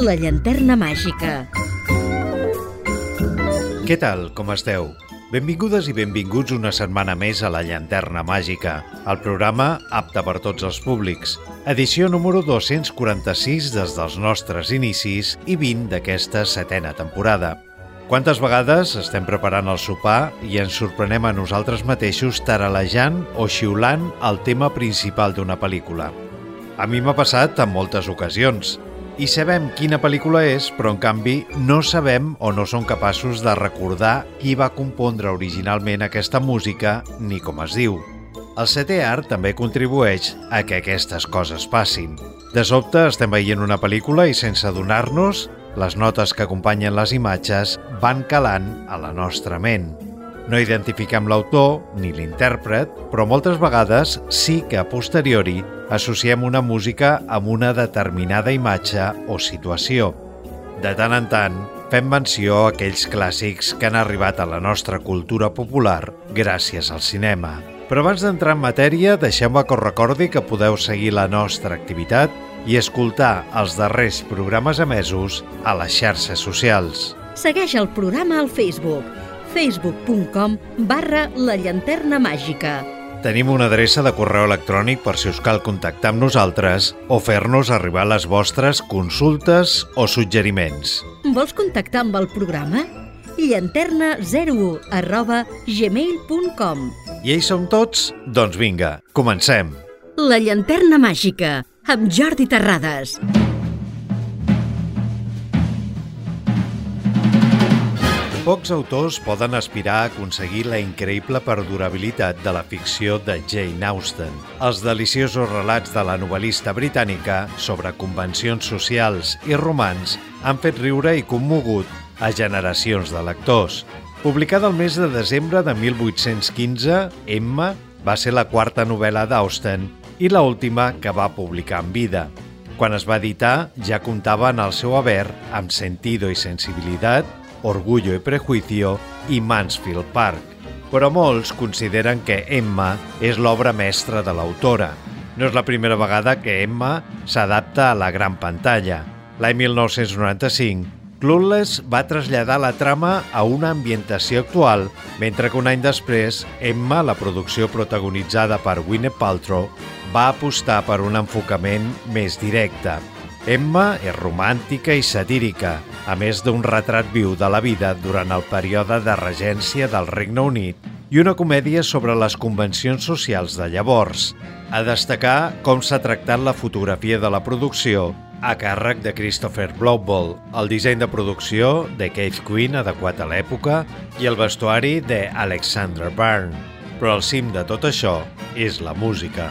La llanterna màgica. Què tal, com esteu? Benvingudes i benvinguts una setmana més a La Llanterna Màgica, el programa apte per tots els públics. Edició número 246 des dels nostres inicis i 20 d'aquesta setena temporada. Quantes vegades estem preparant el sopar i ens sorprenem a nosaltres mateixos taralejant o xiulant el tema principal d'una pel·lícula? A mi m'ha passat en moltes ocasions, i sabem quina pel·lícula és, però en canvi no sabem o no som capaços de recordar qui va compondre originalment aquesta música ni com es diu. El setè art també contribueix a que aquestes coses passin. De sobte estem veient una pel·lícula i sense adonar-nos, les notes que acompanyen les imatges van calant a la nostra ment. No identifiquem l'autor ni l'intèrpret, però moltes vegades sí que a posteriori associem una música amb una determinada imatge o situació. De tant en tant, fem menció a aquells clàssics que han arribat a la nostra cultura popular gràcies al cinema. Però abans d'entrar en matèria, deixem-me que us recordi que podeu seguir la nostra activitat i escoltar els darrers programes emesos a les xarxes socials. Segueix el programa al Facebook facebook.com barra la llanterna màgica. Tenim una adreça de correu electrònic per si us cal contactar amb nosaltres o fer-nos arribar les vostres consultes o suggeriments. Vols contactar amb el programa? llanterna01 arroba gmail.com I ells som tots? Doncs vinga, comencem! La llanterna màgica, amb Jordi Terrades. Pocs autors poden aspirar a aconseguir la increïble perdurabilitat de la ficció de Jane Austen. Els deliciosos relats de la novel·lista britànica sobre convencions socials i romans han fet riure i commogut a generacions de lectors. Publicada el mes de desembre de 1815, Emma va ser la quarta novel·la d'Austen i la última que va publicar en vida. Quan es va editar, ja comptava en el seu haver amb Sentido i Sensibilitat, Orgullo i Prejuicio i Mansfield Park, però molts consideren que Emma és l'obra mestra de l'autora. No és la primera vegada que Emma s'adapta a la gran pantalla. L'any 1995, Clueless va traslladar la trama a una ambientació actual, mentre que un any després, Emma, la producció protagonitzada per Gwyneth Paltrow, va apostar per un enfocament més directe. Emma és romàntica i satírica, a més d'un retrat viu de la vida durant el període de regència del Regne Unit i una comèdia sobre les convencions socials de llavors. A destacar com s'ha tractat la fotografia de la producció a càrrec de Christopher Blowball, el disseny de producció de Keith Quinn adequat a l'època i el vestuari de Alexander Byrne. Però el cim de tot això és la música.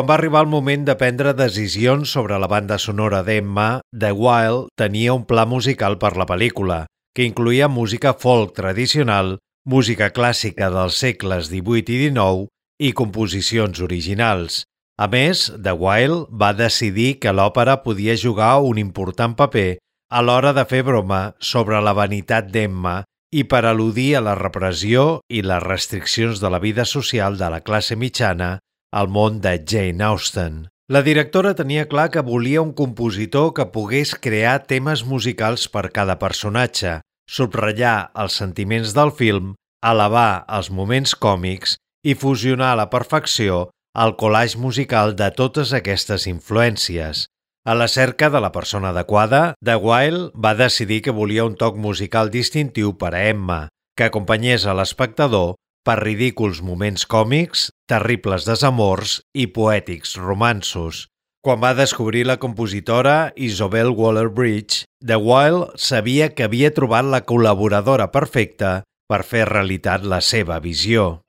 Quan va arribar el moment de prendre decisions sobre la banda sonora d'Emma, The Wild tenia un pla musical per la pel·lícula, que incluïa música folk tradicional, música clàssica dels segles XVIII i XIX i composicions originals. A més, The Wild va decidir que l'òpera podia jugar un important paper a l'hora de fer broma sobre la vanitat d'Emma i per al·ludir a la repressió i les restriccions de la vida social de la classe mitjana al món de Jane Austen. La directora tenia clar que volia un compositor que pogués crear temes musicals per cada personatge, subratllar els sentiments del film, elevar els moments còmics i fusionar a la perfecció el collage musical de totes aquestes influències. A la cerca de la persona adequada, The Wild va decidir que volia un toc musical distintiu per a Emma, que acompanyés a l'espectador per ridículs moments còmics, terribles desamors i poètics romansos. Quan va descobrir la compositora Isobel Waller-Bridge, The Wild sabia que havia trobat la col·laboradora perfecta per fer realitat la seva visió.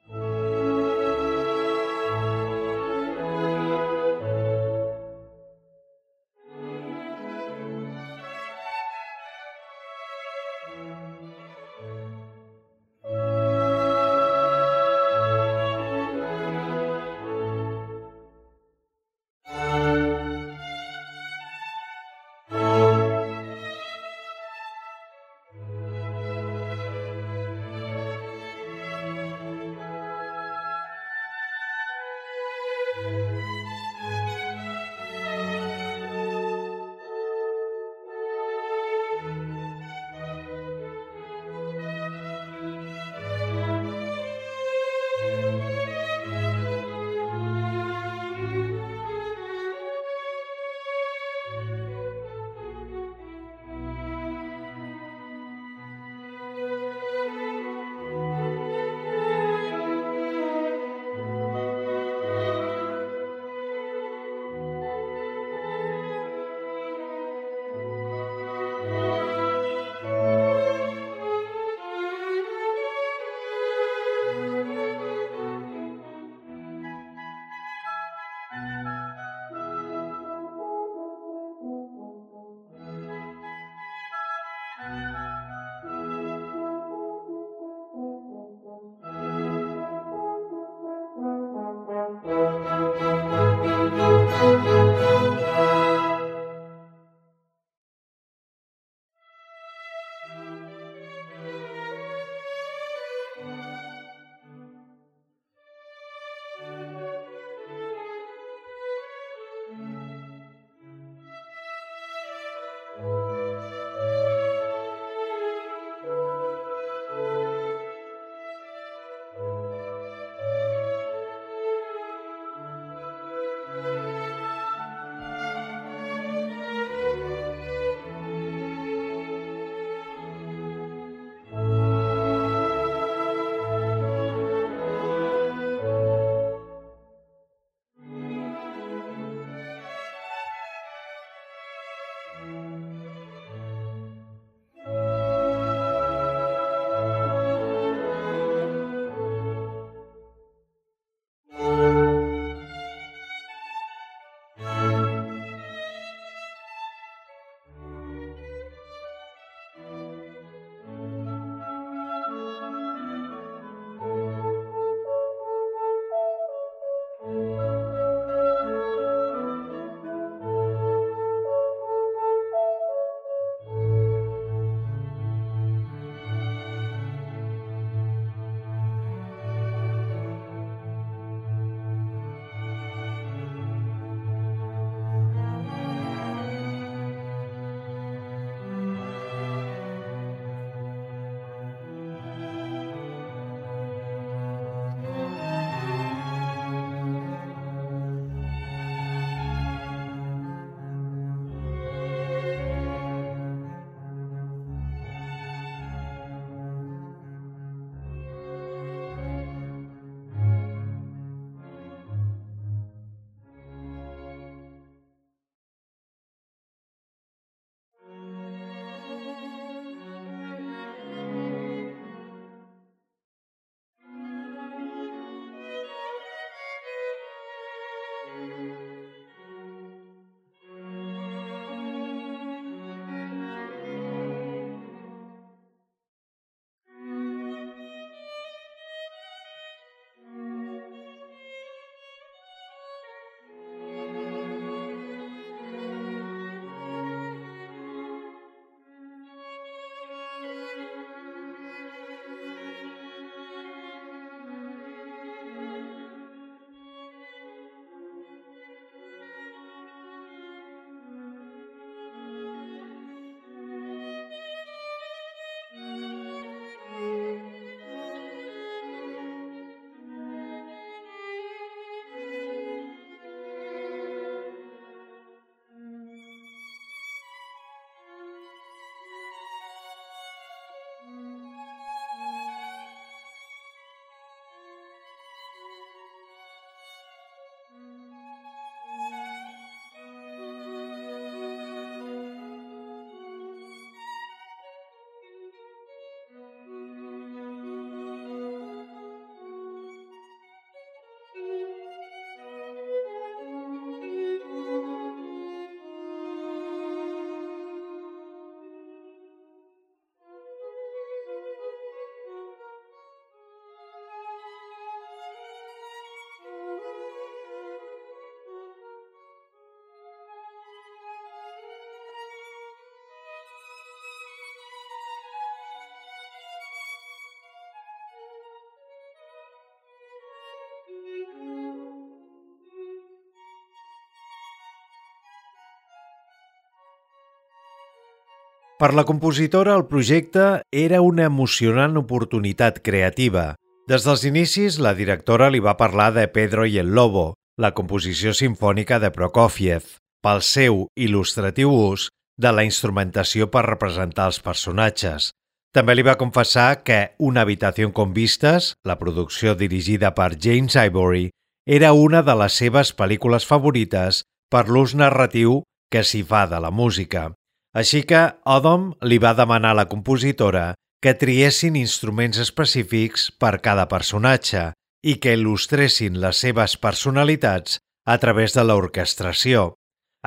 Per la compositora, el projecte era una emocionant oportunitat creativa. Des dels inicis, la directora li va parlar de Pedro i el Lobo, la composició sinfònica de Prokofiev, pel seu il·lustratiu ús de la instrumentació per representar els personatges. També li va confessar que Una habitació con vistes, la producció dirigida per James Ivory, era una de les seves pel·lícules favorites per l'ús narratiu que s'hi fa de la música. Així que Odom li va demanar a la compositora que triessin instruments específics per cada personatge i que il·lustressin les seves personalitats a través de l'orquestració.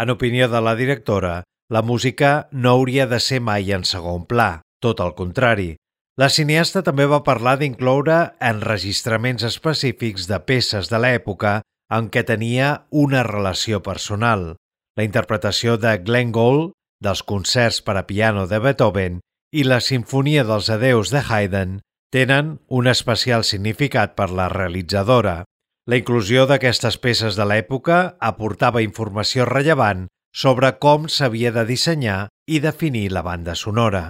En opinió de la directora, la música no hauria de ser mai en segon pla, tot el contrari. La cineasta també va parlar d'incloure enregistraments específics de peces de l'època en què tenia una relació personal. La interpretació de Glenn Gould dels concerts per a piano de Beethoven i la Sinfonia dels Adeus de Haydn tenen un especial significat per la realitzadora. La inclusió d'aquestes peces de l'època aportava informació rellevant sobre com s'havia de dissenyar i definir la banda sonora.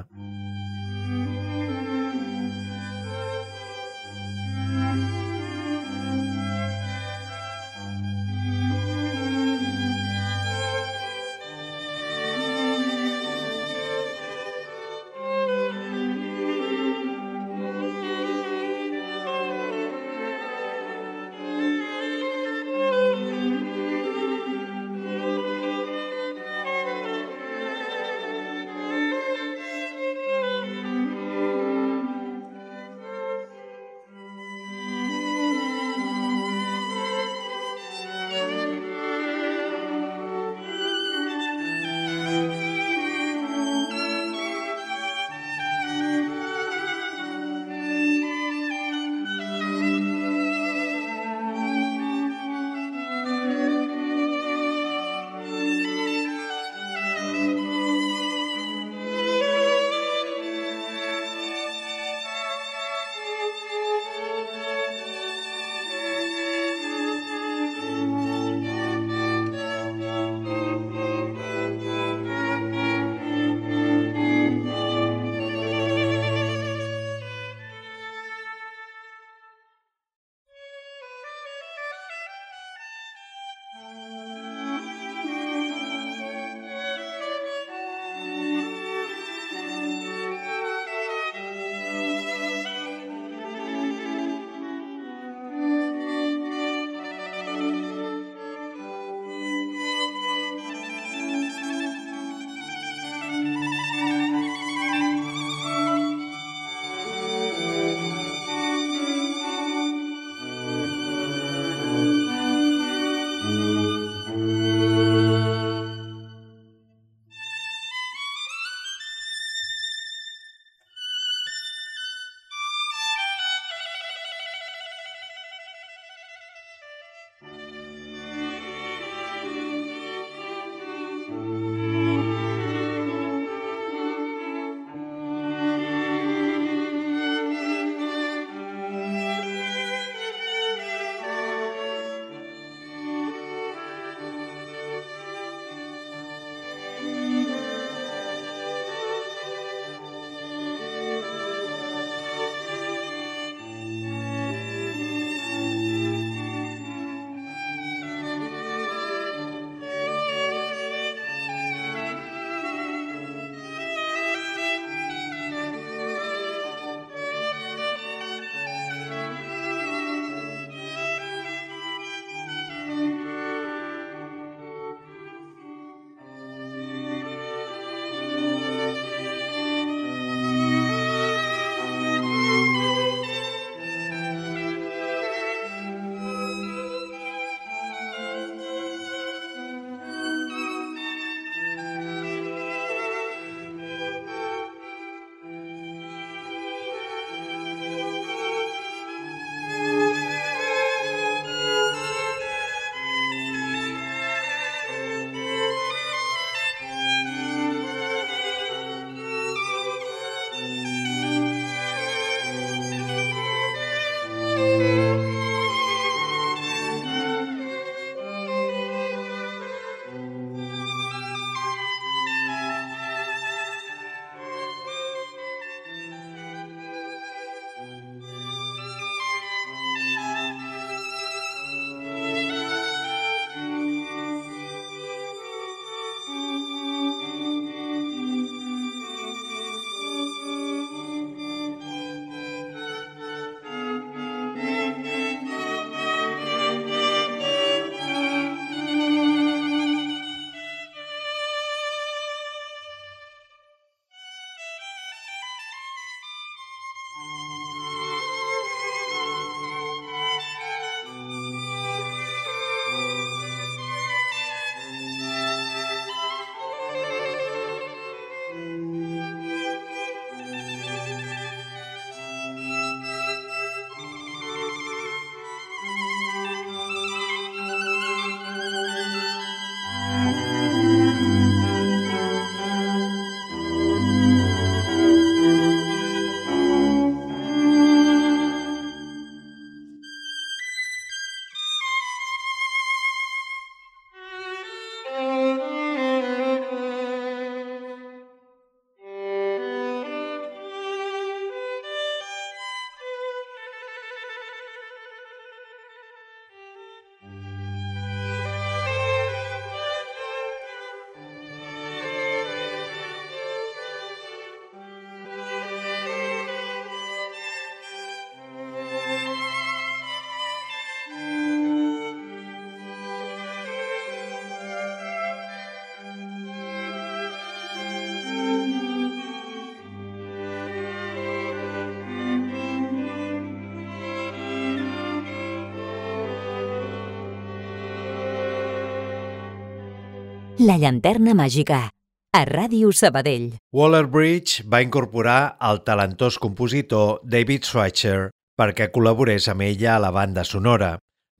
La llanterna màgica, a Ràdio Sabadell. Waller-Bridge va incorporar el talentós compositor David Schweitzer perquè col·laborés amb ella a la banda sonora.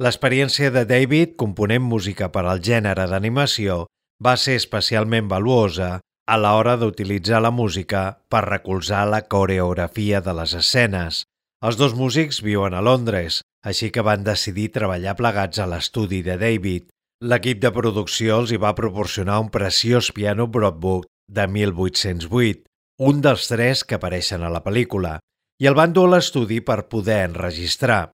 L'experiència de David component música per al gènere d'animació va ser especialment valuosa a l'hora d'utilitzar la música per recolzar la coreografia de les escenes. Els dos músics viuen a Londres, així que van decidir treballar plegats a l'estudi de David. L'equip de producció els hi va proporcionar un preciós piano Broadbook de 1808, un dels tres que apareixen a la pel·lícula, i el van dur a l'estudi per poder enregistrar.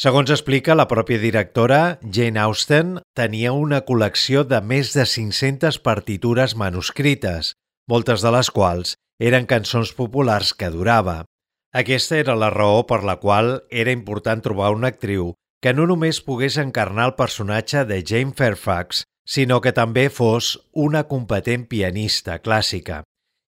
Segons explica la pròpia directora, Jane Austen tenia una col·lecció de més de 500 partitures manuscrites, moltes de les quals eren cançons populars que durava. Aquesta era la raó per la qual era important trobar una actriu que no només pogués encarnar el personatge de Jane Fairfax, sinó que també fos una competent pianista clàssica.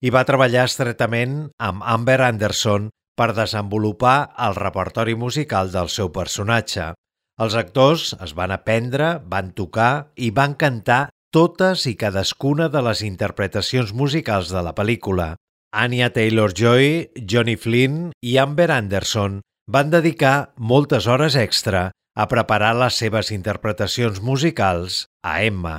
I va treballar estretament amb Amber Anderson per desenvolupar el repertori musical del seu personatge. Els actors es van aprendre, van tocar i van cantar totes i cadascuna de les interpretacions musicals de la pel·lícula. Anya Taylor-Joy, Johnny Flynn i Amber Anderson van dedicar moltes hores extra a preparar les seves interpretacions musicals a Emma.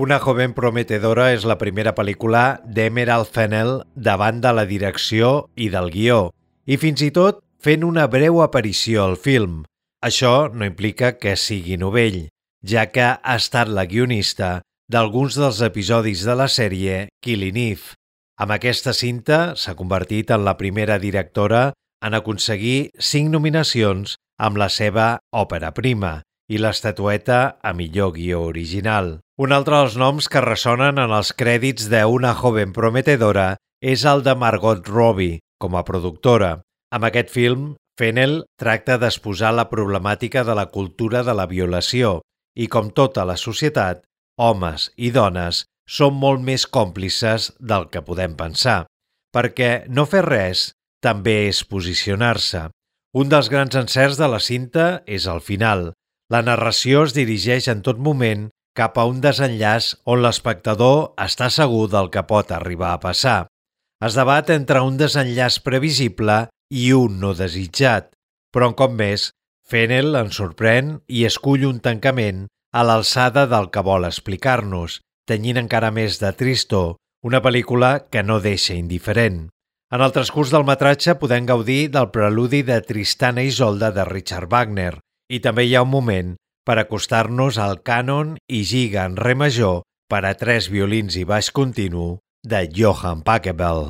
Una joven prometedora és la primera pel·lícula d'Emerald Fennell davant de la direcció i del guió, i fins i tot fent una breu aparició al film. Això no implica que sigui novell, ja que ha estat la guionista d'alguns dels episodis de la sèrie Killing Eve. Amb aquesta cinta s'ha convertit en la primera directora en aconseguir cinc nominacions amb la seva òpera prima i l'estatueta a millor guió original. Un altre dels noms que ressonen en els crèdits d'Una joven prometedora és el de Margot Robbie, com a productora. Amb aquest film, Fennel tracta d'exposar la problemàtica de la cultura de la violació i, com tota la societat, homes i dones són molt més còmplices del que podem pensar, perquè no fer res també és posicionar-se. Un dels grans encerts de la cinta és el final. La narració es dirigeix en tot moment cap a un desenllaç on l'espectador està segur del que pot arribar a passar. Es debat entre un desenllaç previsible i un no desitjat, però un cop més, Fennel ens sorprèn i escull un tancament a l'alçada del que vol explicar-nos, tenyint encara més de tristor, una pel·lícula que no deixa indiferent. En el transcurs del metratge podem gaudir del preludi de Tristana Isolda de Richard Wagner i també hi ha un moment per acostar-nos al cànon i giga en re major per a tres violins i baix continu de Johann Pachelbel.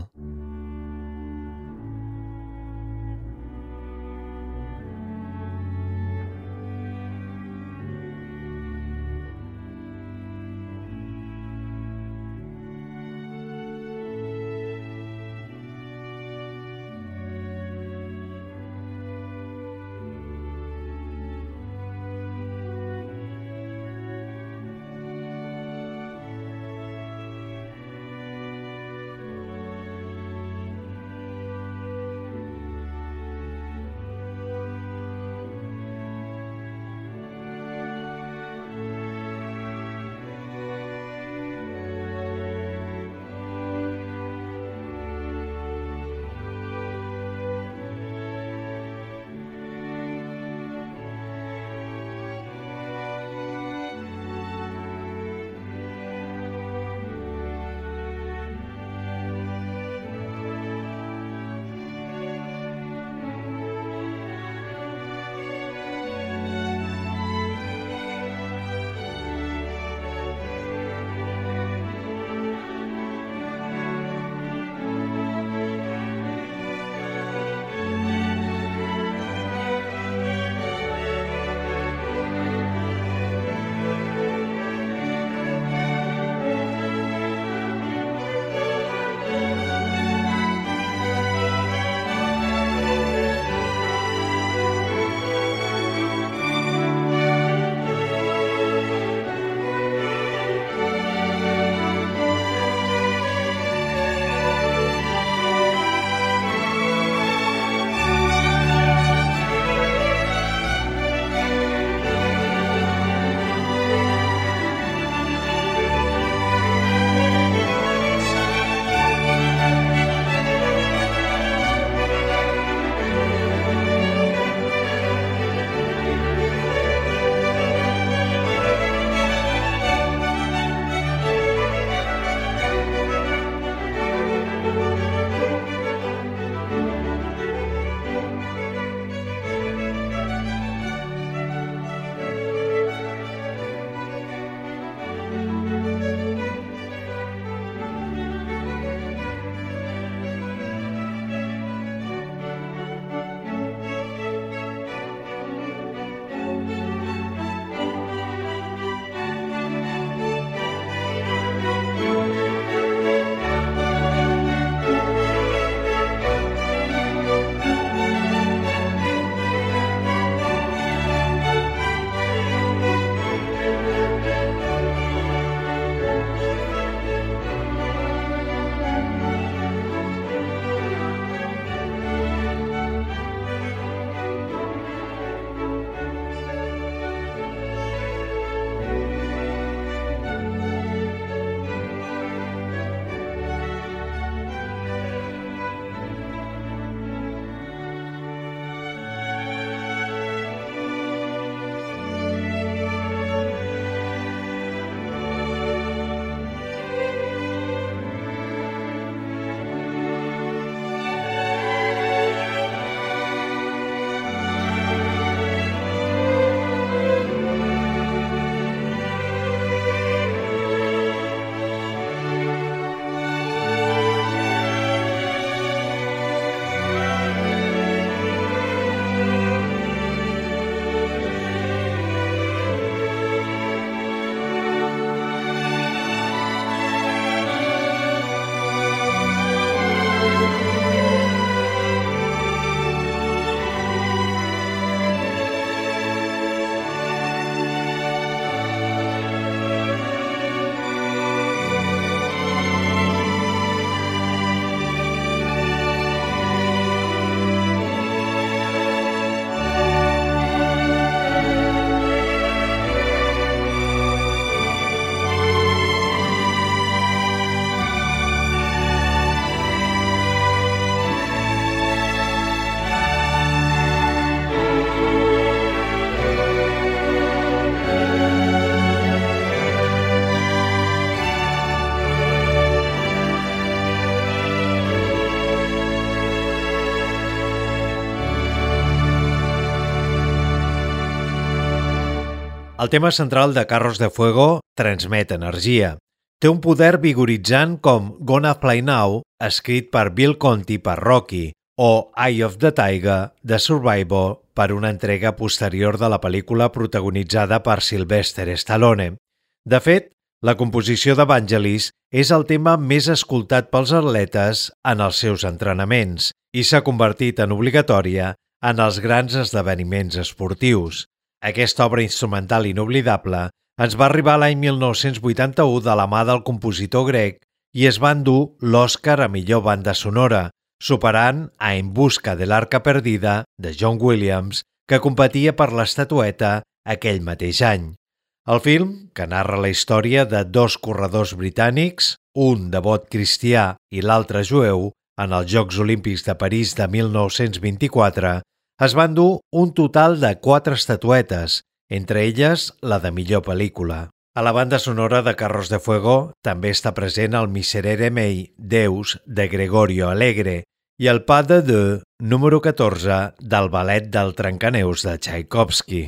El tema central de Carros de Fuego transmet energia. Té un poder vigoritzant com Gonna Fly Now, escrit per Bill Conti per Rocky, o Eye of the Tiger, de Survivor, per una entrega posterior de la pel·lícula protagonitzada per Sylvester Stallone. De fet, la composició d'Evangelis és el tema més escoltat pels atletes en els seus entrenaments i s'ha convertit en obligatòria en els grans esdeveniments esportius. Aquesta obra instrumental inoblidable ens va arribar l'any 1981 de la mà del compositor grec i es va endur l'Oscar a millor banda sonora, superant a En busca de l'arca perdida de John Williams, que competia per l'estatueta aquell mateix any. El film, que narra la història de dos corredors britànics, un devot cristià i l'altre jueu, en els Jocs Olímpics de París de 1924, es van dur un total de quatre estatuetes, entre elles la de millor pel·lícula. A la banda sonora de Carros de Fuego també està present el Miserere Mei, Deus, de Gregorio Alegre, i el Pas de Deux, número 14, del ballet del Trencaneus de Tchaikovsky.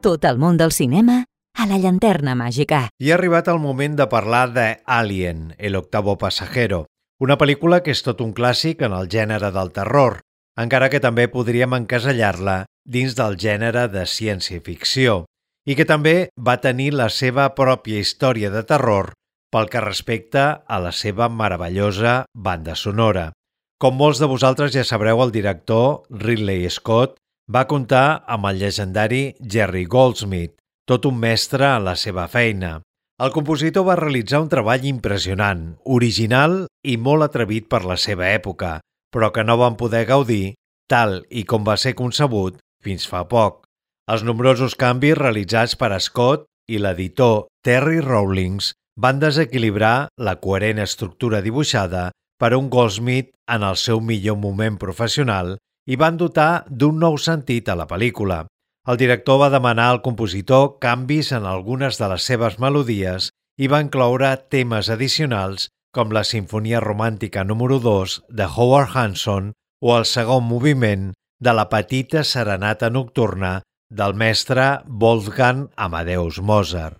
Tot el món del cinema a la llanterna màgica. I ha arribat el moment de parlar de Alien, el octavo pasajero, una pel·lícula que és tot un clàssic en el gènere del terror, encara que també podríem encasellar-la dins del gènere de ciència-ficció, i que també va tenir la seva pròpia història de terror pel que respecta a la seva meravellosa banda sonora. Com molts de vosaltres ja sabreu, el director Ridley Scott va comptar amb el llegendari Jerry Goldsmith, tot un mestre a la seva feina. El compositor va realitzar un treball impressionant, original i molt atrevit per la seva època, però que no van poder gaudir tal i com va ser concebut fins fa poc. Els nombrosos canvis realitzats per Scott i l'editor Terry Rawlings van desequilibrar la coherent estructura dibuixada per un Goldsmith en el seu millor moment professional i van dotar d'un nou sentit a la pel·lícula. El director va demanar al compositor canvis en algunes de les seves melodies i va incloure temes addicionals com la Sinfonia Romàntica número 2 de Howard Hanson o el segon moviment de la petita serenata nocturna del mestre Wolfgang Amadeus Mozart.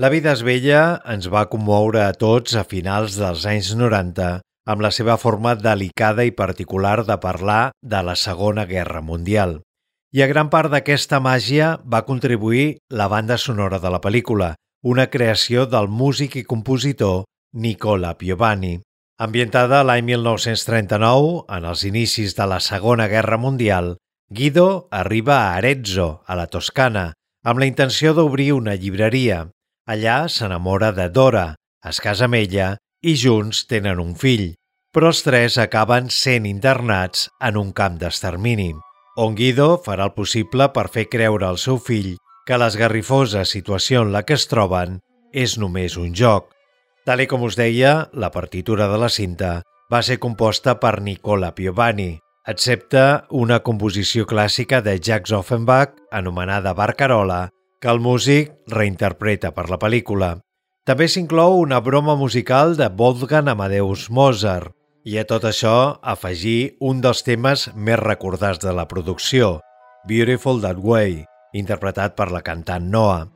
La vida és vella ens va commoure a tots a finals dels anys 90 amb la seva forma delicada i particular de parlar de la Segona Guerra Mundial. I a gran part d'aquesta màgia va contribuir la banda sonora de la pel·lícula, una creació del músic i compositor Nicola Piovani. Ambientada l'any 1939, en els inicis de la Segona Guerra Mundial, Guido arriba a Arezzo, a la Toscana, amb la intenció d'obrir una llibreria. Allà s'enamora de Dora, es casa amb ella i junts tenen un fill, però els tres acaben sent internats en un camp d'extermini, on Guido farà el possible per fer creure al seu fill que l'esgarrifosa situació en la que es troben és només un joc. Tal com us deia, la partitura de la cinta va ser composta per Nicola Piovani, excepte una composició clàssica de Jacques Offenbach anomenada Barcarola, que el músic reinterpreta per la pel·lícula. També s'inclou una broma musical de Wolfgang Amadeus Mozart i a tot això afegir un dels temes més recordats de la producció, Beautiful That Way, interpretat per la cantant Noah.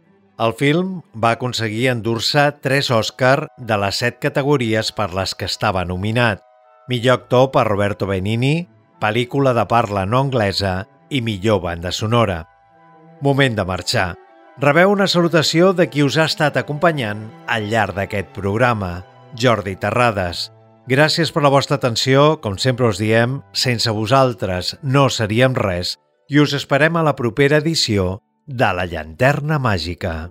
El film va aconseguir endur-se tres Òscar de les set categories per les que estava nominat. Millor actor per Roberto Benini, pel·lícula de parla no anglesa i millor banda sonora. Moment de marxar. Rebeu una salutació de qui us ha estat acompanyant al llarg d'aquest programa, Jordi Terrades. Gràcies per la vostra atenció, com sempre us diem, sense vosaltres no seríem res i us esperem a la propera edició de La Llanterna Màgica.